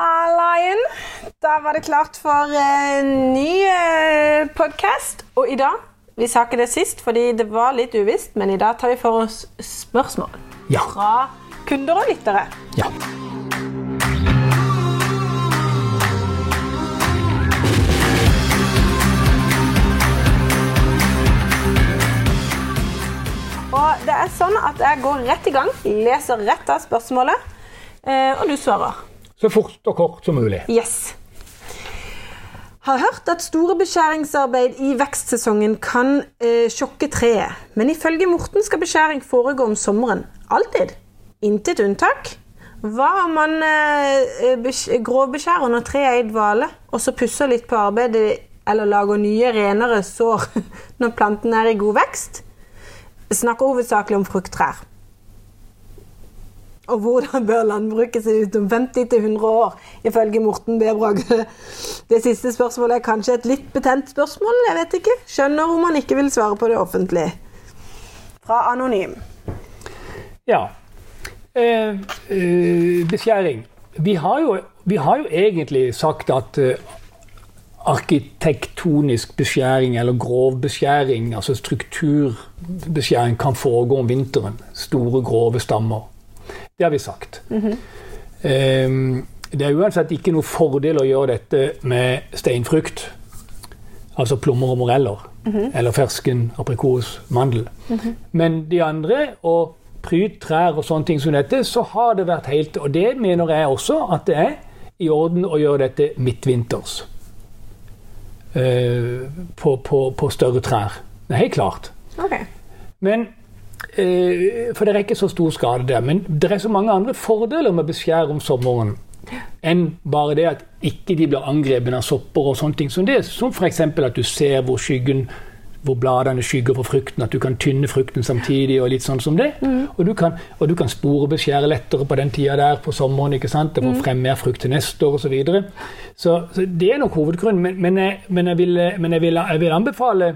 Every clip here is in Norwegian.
Hallaien! Da var det klart for en ny eh, podkast. Og i dag Vi sa ikke det sist fordi det var litt uvisst, men i dag tar vi for oss spørsmål Ja. fra kunder og lyttere. ja. Og det er sånn at jeg går rett i gang, leser rett av spørsmålet, eh, og du svarer. Så fort og kort som mulig. Yes. Har hørt at store beskjæringsarbeid i vekstsesongen kan eh, sjokke treet. Men ifølge Morten skal beskjæring foregå om sommeren. Alltid. Intet unntak. Hva om man eh, grovbeskjærer når treet er i dvale, og så pusser litt på arbeidet eller lager nye, renere sår når planten er i god vekst? Snakker hovedsakelig om frukttrær. Og hvordan bør landbruket se ut om 50-100 år, ifølge Morten B. Det siste spørsmålet er kanskje et litt betent spørsmål, jeg vet ikke. Skjønner om han ikke vil svare på det offentlig. Fra Anonym. Ja. Eh, eh, beskjæring. Vi har, jo, vi har jo egentlig sagt at eh, arkitektonisk beskjæring eller grov beskjæring, altså strukturbeskjæring, kan foregå om vinteren. Store, grove stammer. Det har vi sagt. Eh, det er uansett ikke noe fordel å gjøre dette med steinfrukt, altså plommer og moreller, eller fersken, aprikos, mandel. Men de andre, og pryd, trær og sånne ting som dette, så har det vært helt Og det mener jeg også at det er i orden å gjøre dette midtvinters. eh, på, på, på større trær. Det er helt klart. Okay. Men For det er ikke så stor skade der. Men det er så mange andre fordeler med beskjær om sommeren enn bare det at ikke de blir angrepet av sopper og sånne ting som det. Som f.eks. at du ser hvor skyggen hvor bladene skygger for frukten, at du kan tynne frukten samtidig. Og litt sånn som det. Og, du kan, og du kan sporebeskjære lettere på den tida der på sommeren. ikke sant? Det får frem mer frukt til neste år osv. Så, videre. så Så det er nok hovedgrunnen. Men, men, jeg, men, jeg, vil, men jeg, vil, jeg vil anbefale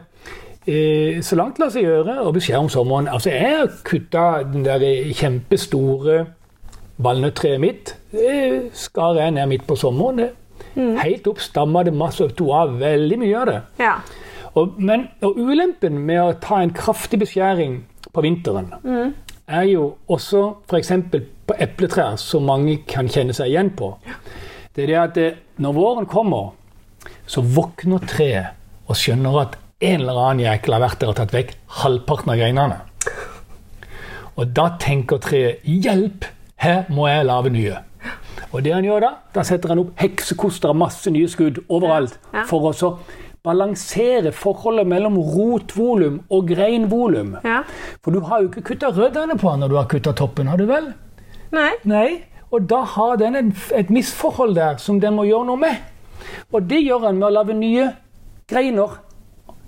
Eh, så langt lar seg gjøre å beskjed om sommeren. Altså, jeg har kutta den der kjempestore valnøtttreet mitt. Det skar jeg ned midt på sommeren. det. Helt opp stamma det masse, tok av veldig mye av det. Ja. Og, men, og ulempen med å ta en kraftig beskjæring på vinteren, er jo også f.eks. på epletrær, som mange kan kjenne seg igjen på. Det er det at det, når våren kommer, så våkner treet og skjønner at en eller annen jækel har vært der og tatt vekk halvparten av greinene. Og da tenker treet 'hjelp, her må jeg lage nye'. Og det han gjør da, da setter han opp heksekoster av masse nye skudd overalt. Ja. For å så balansere forholdet mellom rotvolum og greinvolum. ja. For du har jo ikke kutta røddene på den når du har kutta toppen, har du vel? Nei. Nei. Og da har den en, et misforhold der som den må gjøre noe med. Og det gjør han med å lage nye greiner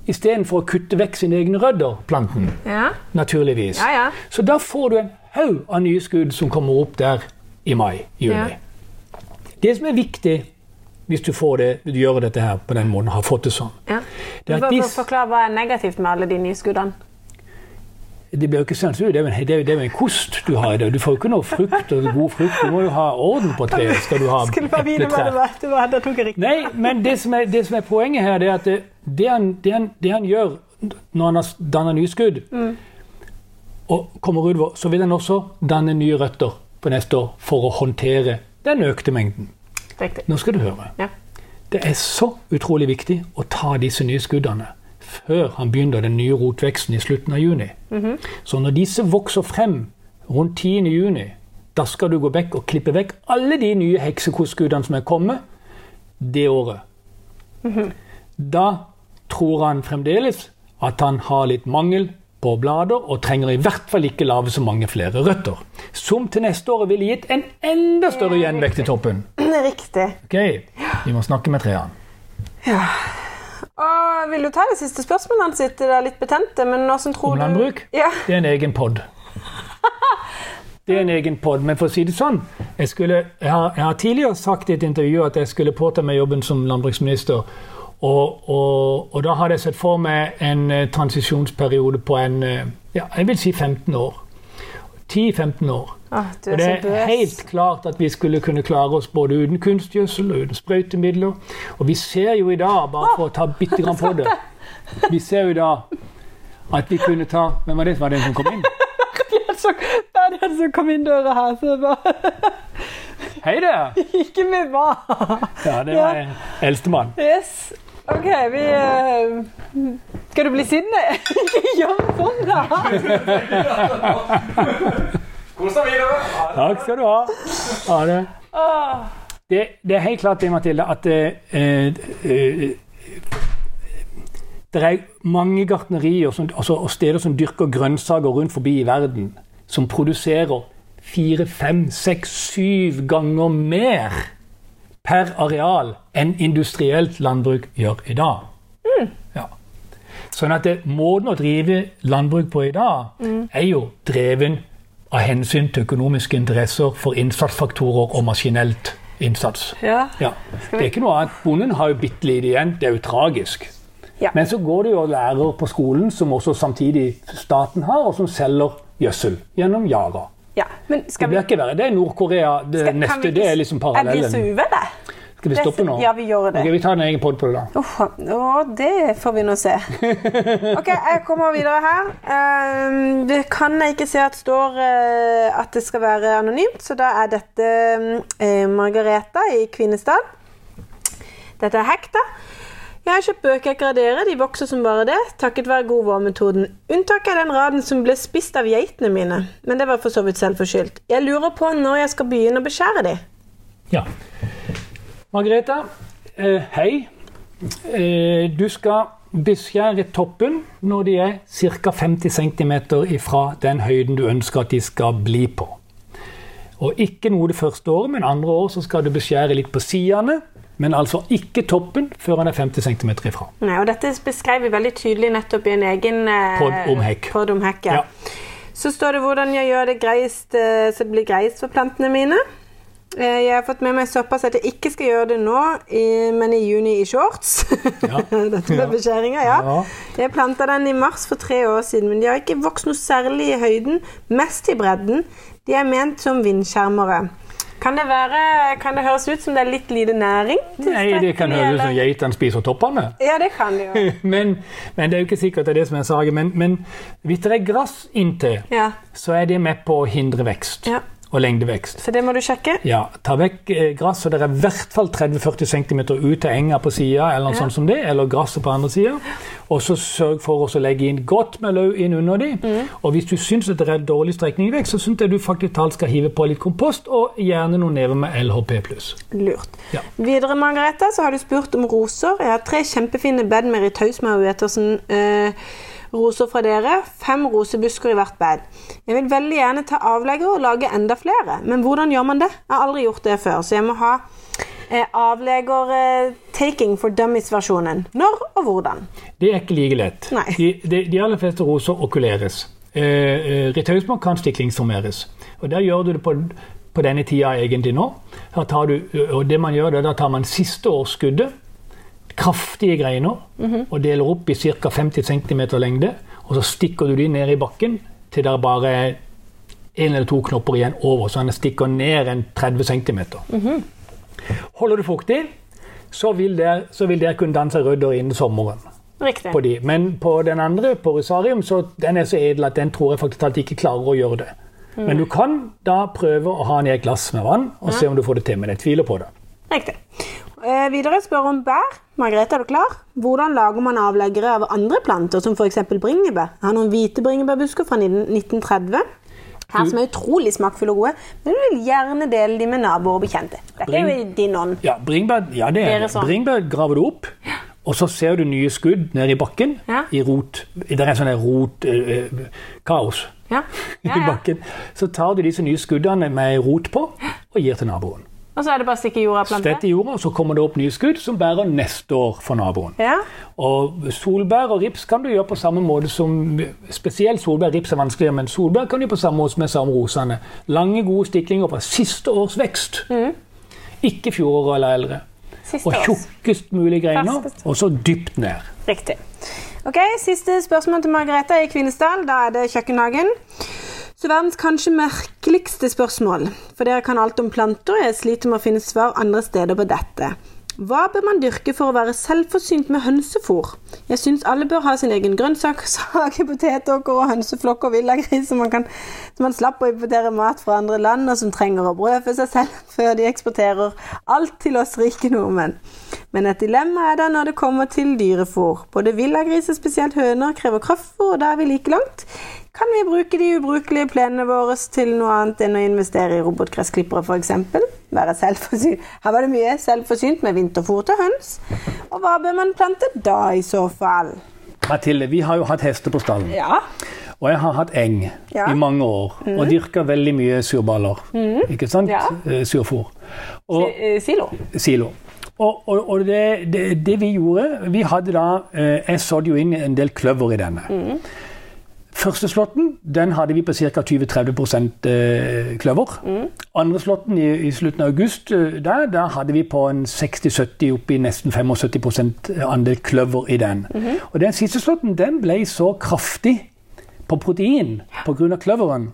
istedenfor å kutte vekk sine egne rødder, planten. Ja. Naturligvis. Ja, ja. Så da får du en haug av nye skudd som kommer opp der i mai-juni. Det som er viktig hvis du, får det, du gjør dette her på den måten, har fått det sånn ja. Det at for, forklar hva er negativt med alle de nye skuddene. Det blir jo ikke sendt ut. Det er jo en, det er det er en kost du har i det. Du får jo ikke noe frukt og god frukt. Du må jo ha orden på treet. Skal du ha Skulle bare vite hva det var. Det var da tok jeg riktig. Nei, men det som er, det som er poenget her, det er at det, det, han, det, han, det han gjør når han har dannet nyskudd mm. og kommer utover, så vil han også danne nye røtter på neste år for å håndtere den økte mengden. Riktig. Nå skal du høre. Ja. Det er så utrolig viktig å ta disse nye skuddene før han begynner den nye rotveksten i slutten av juni. Så når disse vokser frem rundt 10. juni, da skal du gå vekk og klippe vekk alle de nye heksekostskuddene som er kommet det året. Da tror han fremdeles at han har litt mangel på blader og trenger i hvert fall ikke lage så mange flere røtter. Som til neste år ville gitt en enda større gjenvekt i toppen. Riktig. Ok, vi må snakke med trærne. Og vil du ta det siste spørsmålet Han sitter Det er litt betente, men tror Om du landbruk? Ja. Det er en egen pod. Det er en egen pod, men for å si det sånn jeg, skulle, jeg, har, jeg har tidligere sagt i et intervju at jeg skulle påta meg jobben som landbruksminister. Og, og, og da hadde jeg sett for meg en eh, transisjonsperiode på en eh, ja, jeg vil si 15 år. 10-15 år. Du Og er det er helt klart at vi skulle kunne klare oss både uten kunstgjødsel og uten sprøytemidler. Og vi ser jo i dag, bare for å ta bitte grann på det Vi ser jo i dag at vi kunne ta Hvem var det? Var det en som kom inn? Det er den som kom inn døra her, så bare Hei der! Ikke med hva? Ja, det var en eldstemann. Yes. OK, vi eh, Skal du bli sinne? Ikke gjør sånn, da! Kos deg videre. Takk skal du ha. Ha det. Det, det er helt klart det, Mathilde, at eh, eh, det er mange gartnerier som, altså, og steder som dyrker grønnsaker rundt forbi i verden, som produserer fire, fem, seks, syv ganger mer per areal enn industrielt landbruk gjør i dag. Ja. Sånn at det, måten å drive landbruk på i dag, er jo dreven av hensyn til økonomiske interesser for innsatsfaktorer og maskinelt innsats. Ja. Ja. Det er ikke noe annet. Bonden har jo bitte lite igjen. Det er jo tragisk. Ja. Men så går det jo lærere på skolen, som også samtidig staten har, og som selger gjødsel gjennom Yara. ja. Men Det vi blir ikke verre. Det er Nord-Korea. Det skal- vi neste ikke- det er liksom parallellen. Er de så uvenner? Skal vi stoppe nå? Ja, vi gjør det. Ok, vi tar en egen pod på det, da. Uff, å, det får vi nå se. Ok, jeg kommer videre her. Um, det kan jeg ikke se at står uh, at det skal være anonymt, så da er dette uh, Margareta i Kvinesdal. Dette er hekta. Jeg har kjøpt bøker jeg graderer, de vokser som bare det, takket være god vårmetoden. Unntaket er den raden som ble spist av geitene mine, men det var for så vidt selvforskyldt. Jeg lurer på når jeg skal begynne å beskjære de. Ja. Margrethe, eh, hei. Eh, du skal beskjære toppen når de er ca. 50 cm ifra den høyden du ønsker at de skal bli på. Og ikke noe det første året, men andre år så skal du beskjære litt på sidene. Men altså ikke toppen før han er 50 cm ifra. Nei, og dette beskrev vi veldig tydelig nettopp i en egen eh, Podd om hekk. podd om hekk, ja. Ja. Så står det hvordan jeg gjør det greist, eh, så det blir greist for plantene mine. Eh, Jeg har fått med meg såpass at jeg ikke skal gjøre det nå, i, men i juni i shorts. Ja. Dette med beskjæringa, ja. Ja. Jeg planta den i mars for tre år siden, men de har ikke vokst noe særlig i høyden, mest i bredden. De er ment som vindskjermere. Kan det, være, kan det høres ut som det er litt lite næring? Nei, det kan høres ut som geitene spiser toppene. Ja, det kan det jo. Men, men det er jo ikke sikkert det er det som er saken. Men, men hvis det er gress inntil, Ja. så er det med på å hindre vekst Ja. Og lengdevekst. Så det må du sjekke. Ja, Ta vekk eh, gress, så det er i hvert fall 30-40 cm ut til enga på sida, eller noe Ja. sånt som det, eller gresset på andre sida. Og så sørg for å legge inn godt med løv inn under de. Mm. Og hvis du syns det er dårlig strekning i vekst, så syns jeg du faktisk talt skal hive på litt kompost, og gjerne noen never med LHP+. Lurt. Ja. Videre, Margareta, så har du spurt om roser. Jeg har tre kjempefine bed med Ritaus Mauetersen eh, roser fra dere. Fem rosebusker i hvert bed. Jeg vil veldig gjerne ta avlegger og lage enda flere, men hvordan gjør man det? Jeg har aldri gjort det før, så jeg må ha eh, avlegger-taking for dummies-versjonen. Når og hvordan? Det er ikke like lett. De, de, de aller fleste roser okuleres. Eh, eh, Ritausmark kan stiklingsformeres. Og der gjør du det på, på denne tida egentlig nå. Her tar du, og det man gjør, da tar man siste års skuddet, kraftige greiner, og deler opp i ca. 50 cm lengde. Og så stikker du de ned i bakken til det er bare en eller to knopper igjen over, så den stikker ned en 30 cm. Holder du fuktig, så vil der, så vil der kunne danse rødder innen sommeren Riktig. på de. Men på den andre, på Rosarium, så den er så edel at den tror jeg faktisk at de ikke klarer å gjøre det. Men du kan da prøve å ha den i et glass med vann og se om du får det til. Men jeg tviler på det. Riktig. Eh, videre spør om bær. Margrethe, er du klar? Hvordan lager man avleggere av andre planter, som f.eks. bringebær? Jeg har noen hvite bringebærbusker fra 1930. Her som er utrolig smakfulle og gode, men du vil gjerne dele de med naboer og bekjente. Dette er jo i din ånd. Ja, bringebær ja, det er det. Bringebær graver du opp, og så ser du nye skudd nede i bakken. Ja. I rot. Det er sånn rotkaos Ja. i Ja, ja. bakken. Så tar du disse nye skuddene med rot på og gir til naboen. Og så er det bare å stikke jorda og plante? Stett i jorda, så kommer det opp nye skudd som bærer neste år for naboen. Ja. Og solbær og rips kan du gjøre på samme måte som Spesielt solbær. Rips er vanskeligere, men solbær kan du gjøre på samme måte som med samrosene. rosene. Lange, gode stiklinger fra siste års vekst. Ikke fjoråret eller eldre. Siste Og tjukkest mulig greiner, Ferskest. og så dypt ned. Riktig. Ok, Siste spørsmål til Margrethe i Kvinesdal. Da er det kjøkkenhagen. Verdens kanskje merkeligste spørsmål. For dere kan alt om planter, og jeg sliter med å finne svar andre steder på dette. Hva bør man dyrke for å være selvforsynt med hønsefôr? Jeg syns alle bør ha sin egen grønnsakshage, potetåker og hønseflokk og villagris, som man, så man slapper å importere mat fra andre land, og som trenger å brødfø seg selv før de eksporterer alt til oss rike nordmenn. Men et dilemma er det når det kommer til dyrefôr. Både villagris og spesielt høner krever kraftfôr, og da er vi like langt. Kan vi bruke de ubrukelige plenene våre til noe annet enn å investere i robotgressklippere f.eks.? Være selvforsynt. Her var det mye selvforsynt med vinterfôr til høns. Og hva bør man plante da, i så fall? Mathilde, vi har jo hatt hester på stallen. Ja. Og jeg har hatt eng Ja. i mange år. Og dyrka veldig mye surballer. Ikke sant? Ja. Eh, Surfôr. Og Eh, Silo. silo. Og, og, og det, det, det vi gjorde Vi hadde da eh, Jeg sådde jo inn en del kløver i denne. Første slåtten den hadde vi på ca. 20-30 kløver. kløver. Andre slåtten i, i slutten av august eh, der, der hadde vi på en 60-70 opp i nesten 75% andel kløver i den. Og den siste slåtten den ble så kraftig på protein pga. kløveren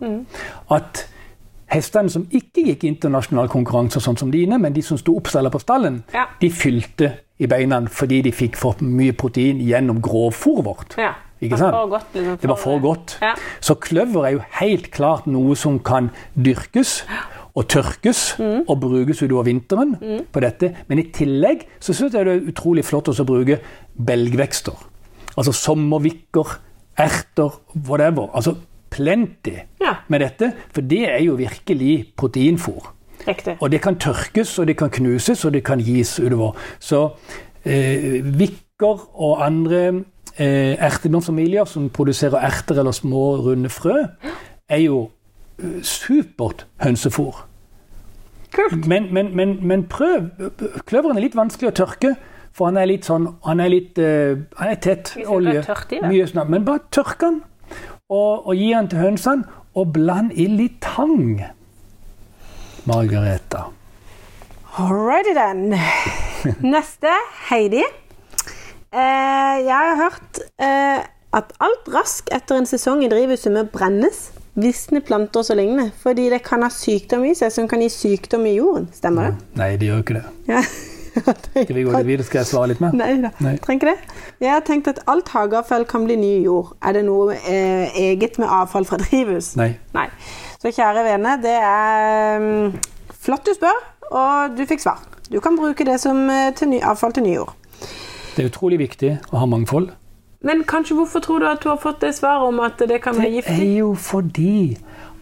at hestene som ikke gikk internasjonal konkurranse, sånn som dine, men de som sto oppstella på stallen, Ja. de fylte i beina fordi de fikk for mye protein gjennom grovfôret vårt. Ja. Ikke Det var for godt, liksom, det var for- for godt. Ja. Så kløver er jo helt klart noe som kan dyrkes og tørkes Mm. og brukes utover vinteren på dette. Men i tillegg så syns jeg det er utrolig flott å bruke belgvekster. Altså sommervikker, erter, whatever. Altså plenty Ja. med dette, for det er jo virkelig proteinfôr. Riktig. Og det kan tørkes, og det kan knuses, og det kan gis utover. Så eh, vikker og andre eh, erteblomstfamilier som produserer erter eller små, runde frø, er jo eh, supert hønsefôr. Kult. Men, men, men, men prøv Kløveren er litt vanskelig å tørke, for han er litt sånn Han er litt uh, Han er tett. Olje. tørt i det. Mye snart. Men bare tørk den, og, og gi den til hønsene, og bland i litt tang. Margareta. Alrighty then. Neste, Heidi. Eh, jeg har hørt eh, at alt rask etter en sesong i drivhuset må brennes. Visne planter og så lignende. Fordi det kan ha sykdom i seg som kan gi sykdom i jorden. Stemmer det? Nei, det gjør ikke det. Ja. Skal vi gå litt videre? Skal jeg svare litt mer? Nei da, Nei. trenger ikke det. Jeg har tenkt at alt hageavfall kan bli ny jord. Er det noe eh, eget med avfall fra drivhus? Nei. Nei. Så kjære vene, det er um, flott du spør, og du fikk svar. Du kan bruke det som eh, til ny, avfall til ny jord. Det er utrolig viktig å ha mangfold. Men kanskje hvorfor tror du at du har fått det svaret om at det kan bli giftig? Det er jo fordi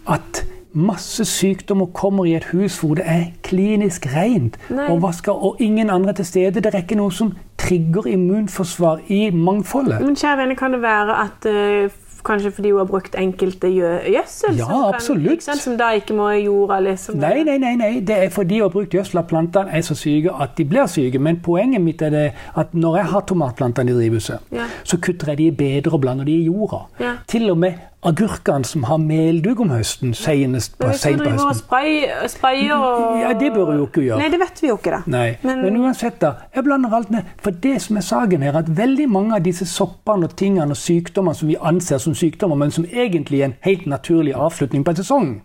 at masse sykdom og kommer i et hus hvor det er klinisk rent, og, vasker, og ingen andre til stede. Det er ikke noe som trigger immunforsvar i mangfoldet. Men kjære vene, kan det være at uh, Kanskje fordi hun har brukt enkelte gjødsel? Ja, som absolutt. Kan, sant, som da ikke må i jorda, liksom? Nei, nei, nei, nei. Det er fordi hun har brukt gjødsel at plantene er så syke at de blir syke. Men poenget mitt er det at når jeg har tomatplantene i drivhuset, Ja. så kutter jeg de bedre og blander de i jorda. Ja. Til og med agurkene som har meldugg om høsten, senest på, sent på høsten. spray, sprayer og Ja, det bør du jo ikke gjøre. Nei, det vet vi jo ikke, da. Nei, Men- men, uansett da, jeg blander alt ned. For det som er saken her, at veldig mange av disse soppene og tingene og sykdommene som vi anser som sykdommer, men som egentlig er en helt naturlig avslutning på en sesong,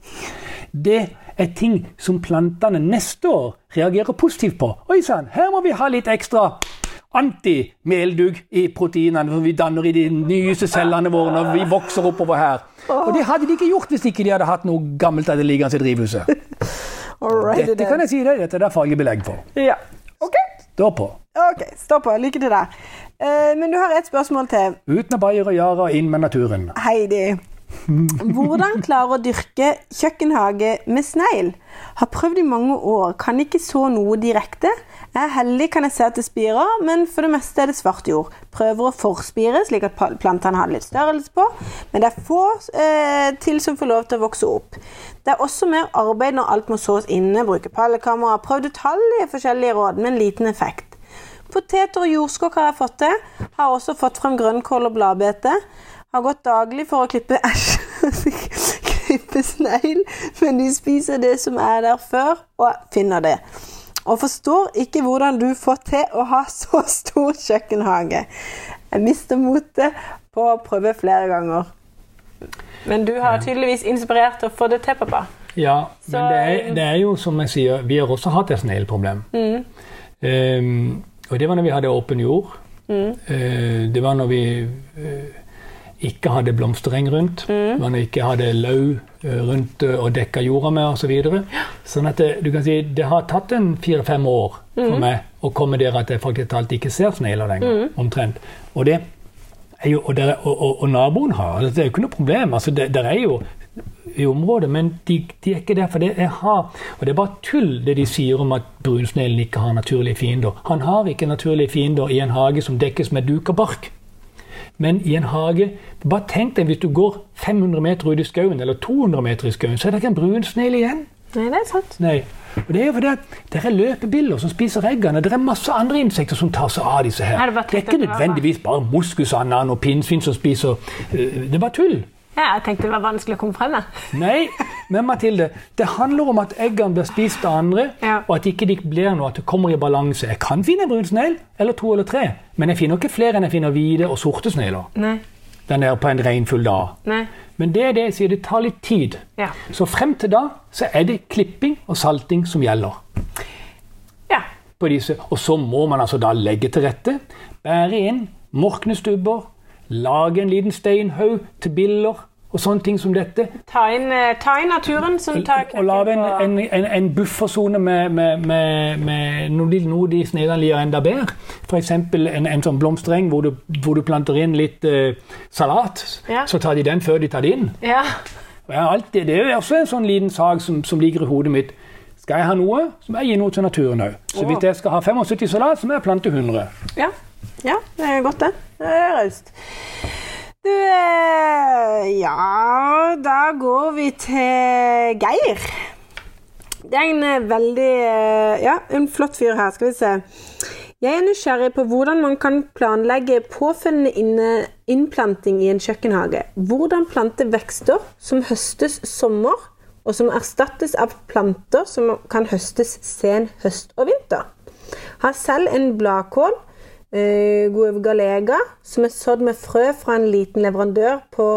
det er ting som plantene neste år reagerer positivt på. Oi sann, her må vi ha litt ekstra antimeldugg i proteinene som vi danner i de nyeste cellene våre når vi vokser oppover her. Og det hadde de ikke gjort hvis ikke de hadde hatt noe gammelt av det liggende i drivhuset. Alright, Dette kan jeg si deg, dette er det faglig belegg for. Ja. Ok. Stå på. Ok, Stå på. Lykke til der. Uh, men du har et spørsmål til. Ut med Bayer og Yara, inn med naturen. Heidi. Hvordan klare å dyrke kjøkkenhage med snegl? Har prøvd i mange år, kan ikke så noe direkte. Jeg er heldig kan jeg se at det spirer, men for det meste er det svart jord. Prøver å forspire, slik at plantene har litt størrelse på, men det er få eh, til som får lov til å vokse opp. Det er også mer arbeid når alt må sås inne, bruke pallekamera, prøvd utallige forskjellige råd, men liten effekt. Poteter og jordskokk har jeg fått til. Har også fått frem grønnkål og bladbete. Har gått daglig for å klippe æsj klippe snegl, men de spiser det som er der før, og finner det. Og forstår ikke hvordan du får til å ha så stor kjøkkenhage. Jeg mister motet på å prøve flere ganger. Men du har tydeligvis inspirert til å få det til, pappa. Ja, Så- men det er, det er jo som jeg sier, vi har også hatt et snegleproblem. Mm. Um, og det var når vi hadde åpen jord. Mm. Uh, det var når vi eh, ikke hadde blomstereng rundt. Mm. Vi ikke hadde lau eh, rundt eh, og dekka jorda med osv. Så videre. sånn at det, du kan si, det har tatt en fire-fem år Mm. for meg å komme der at jeg faktisk talt ikke ser snegler lenger. omtrent. Og det er jo, og, der, og, og, og naboen har Det er jo ikke noe problem. altså det, det er jo i området, men de, de er ikke der. For det jeg har, og det er bare tull det de sier om at brunsneglen ikke har naturlige fiender. Han har ikke naturlige fiender i en hage som dekkes med duk og bark. Men i en hage Bare tenk deg hvis du går 500 meter ut i skauen, eller 200 meter i skauen, så er det ikke en brunsnegl igjen. Nei, det er sant. Nei. Og det er jo fordi det er løpebiller som spiser eggene. Det er masse andre insekter som tar seg av disse her. Det, Det er ikke nødvendigvis bare moskusander og pinnsvin som spiser øh, Det er bare tull. Ja, jeg tenkte det var vanskelig å komme frem med. Nei, men Mathilde, det handler om at eggene blir spist av andre, Ja. og at ikke de blir noe, at det kommer i balanse. Jeg kan finne brun snegl, eller to eller tre, men jeg finner ikke flere enn jeg finner hvite og sorte snegler. Den er på en regnfull dag. Nei. Men det er det jeg sier, det tar litt tid. Ja. Så frem til da så er det klipping og salting som gjelder. Ja. på disse, Og så må man altså da legge til rette. Bære inn morknestubber, lage en liten steinhaug til biller og sånne ting som dette. Ta inn, eh, ta inn naturen som tar Og lage en, en, en, en buffersone med, med, med, med noe, de- noe de sneglene liker enda bedre. F.eks. En, en sånn blomstereng hvor du, hvor du planter inn litt uh, salat. Ja. Så tar de den før de tar det inn. Ja. Alltid, det er også en sånn liten sak som, som ligger i hodet mitt. Skal jeg ha noe, så må jeg gi noe til naturen òg. Så hvis jeg skal ha 75 salat, så må jeg plante 100. ja. Ja, det er godt, det. Det er raust. Du eh, Ja, da går vi til Geir. Det er en eh, veldig eh, Ja, en flott fyr her. Skal vi se. Jeg er nysgjerrig på hvordan man kan planlegge påfølgende innplanting i en kjøkkenhage. Hvordan plante vekster som høstes sommer, og som erstattes av planter som kan høstes sen høst og vinter. Har selv en bladkål, eh, Guevgalega, som er sådd med frø fra en liten leverandør på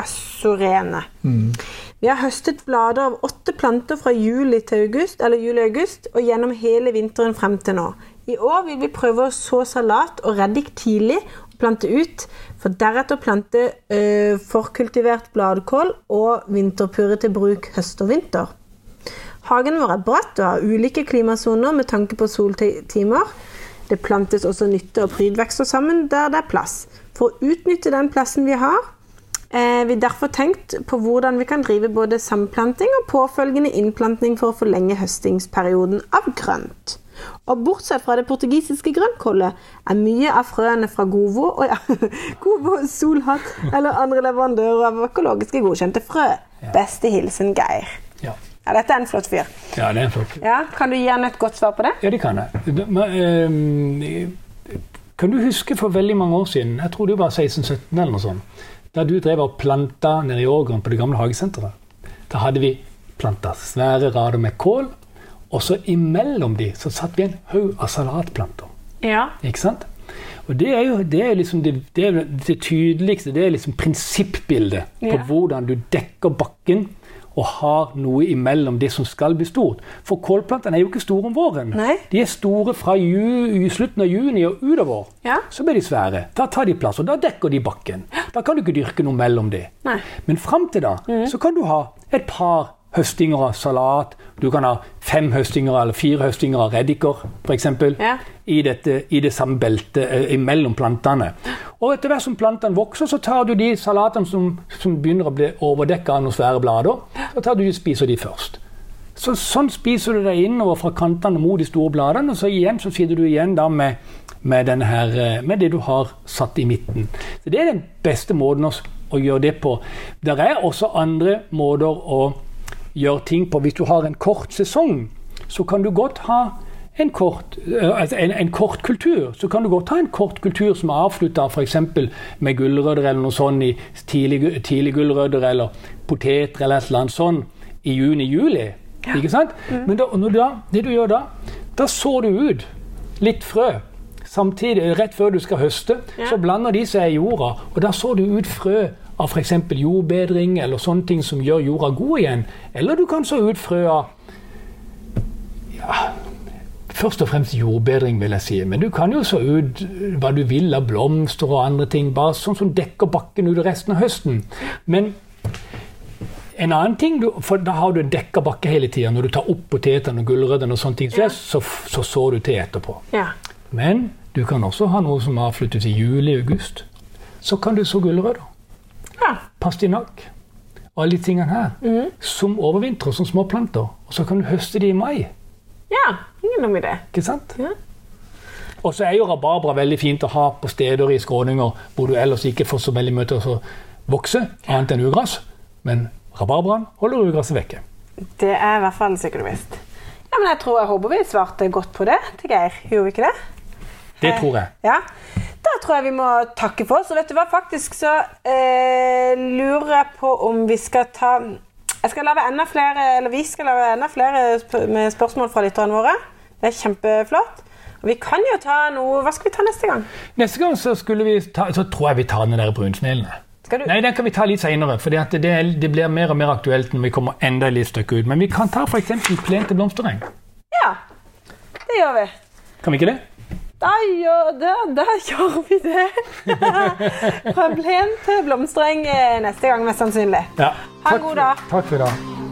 Assorene. Vi har høstet blader av åtte planter fra juli til august, eller juli-august og gjennom hele vinteren frem til nå. I år vil vi prøve å så salat og reddik tidlig og plante ut, for deretter plante øh, forkultivert bladkål og vinterpurre til bruk høst og vinter. Hagen vår er bratt og har ulike klimasoner med tanke på soltimer. Det plantes også nytte- og prydvekster sammen der det er plass. For å utnytte den plassen vi har, eh, vi derfor tenkt på hvordan vi kan drive både samplanting og påfølgende innplanting for å forlenge høstingsperioden av grønt. Og bortsett fra det portugisiske grønnkålet er mye av frøene fra Govo og ja, Govo, Solhatt eller andre leverandører av økologiske godkjente frø. Beste hilsen Geir. Ja. Ja, dette er en flott fyr. ja, det er en flott. Ja, Kan du gi han et godt svar på det? Ja, det kan jeg. Men, ehm, kan du huske for veldig mange år siden, jeg tror det var 16-17 eller noe sånt, da du drev og planta nede i Ågren på det gamle hagesenteret. Da hadde vi planta svære rader med kål, og så imellom de så satt vi en haug av salatplanter. Ja. Ikke sant? Og det er jo det, er liksom det, det, er det tydeligste, det er liksom prinsippbildet på hvordan du dekker bakken og har noe imellom det som skal bli stort. For kålplantene er jo ikke store om våren. Nei. De er store fra ju, slutten av juni og utover. Ja. Så blir de svære. Da tar de plass, og da dekker de bakken. Da kan du ikke dyrke noe mellom det. Nei. Men fram til da så kan du ha et par høstinger av salat. Du kan ha fem høstinger eller fire høstinger av reddiker, f.eks. Ja. I, dette, I det samme beltet eh, mellom plantene. Og etter hvert som plantene vokser, så tar du de salatene som, som begynner å bli overdekka av noen svære blader, så tar du og spiser de først. Så, sånn spiser du deg innover fra kantene mot de store bladene, og så igjen så sitter du igjen da med, med, her, eh, med det du har satt i midten. Så Det er den beste måten å, å gjøre det på. Det er også andre måter å gjøre ting på. Hvis du har en kort sesong, så kan du godt ha en kort, eh, altså en, en kort kultur. Så kan du godt ha en kort kultur som er avslutta f.eks. med gulrøtter eller noe sånt i tidlig, tidlig gulrøtter eller poteter eller et eller annet sånt i juni-juli. Ikke sant? Men da, når du da, det du gjør da, da sår du ut litt frø. Samtidig, Rett før du skal høste, Ja. så blander de seg i jorda. Og da sår du ut frø av f.eks. jordbedring eller sånne ting som gjør jorda god igjen. Eller du kan så ut frø av ja, Først og fremst jordbedring, vil jeg si. Men du kan jo så ut hva du vil av blomster og andre ting. Bare sånn som dekker bakken ut resten av høsten. Men en annen ting, du, for da har du en dekka bakke hele tida. Når du tar opp potetene og gulrøttene, og sånne ting, så, så, så sår du til etterpå. Ja. Men du kan også ha noe som avsluttes i juli-august. Så kan du så gulrøtter. Ja. Pastinakk. Alle de tingene her. Som overvintrer som småplanter. Og så kan du høste de i mai. Ja, ingen dum idé. Ikke sant? Ja. Og så er jo rabarbra veldig fint å ha på steder i skråninger hvor du ellers ikke får så veldig mye til å vokse, annet enn ugras. Men rabarbraen holder ugresset vekke. Det er i hvert fall sikkert visst. Ja, men jeg tror jeg håper vi svarte godt på det til Geir. Gjorde vi ikke det? Det tror jeg. Ja. Da tror jeg vi må takke for oss. Og vet du hva, faktisk så eh, lurer jeg på om vi skal ta Jeg skal lage enda flere, eller vi skal lage enda flere sp med spørsmål fra lytterne våre. Det er kjempeflott. Og vi kan jo ta noe Hva skal vi ta neste gang? Neste gang så, skulle vi ta, så tror jeg vi tar den der brunsneglene. Nei, den kan vi ta litt senere, for det, det, det blir mer og mer aktuelt når vi kommer enda litt stykke ut. Men vi kan ta f.eks. plente blomstereng. Ja, det gjør vi. Kan vi ikke det? Da gjør, da, da gjør vi det. Fra plen til blomstereng eh, neste gang, mest sannsynlig. Ja. Ha en god dag. Takk for i dag.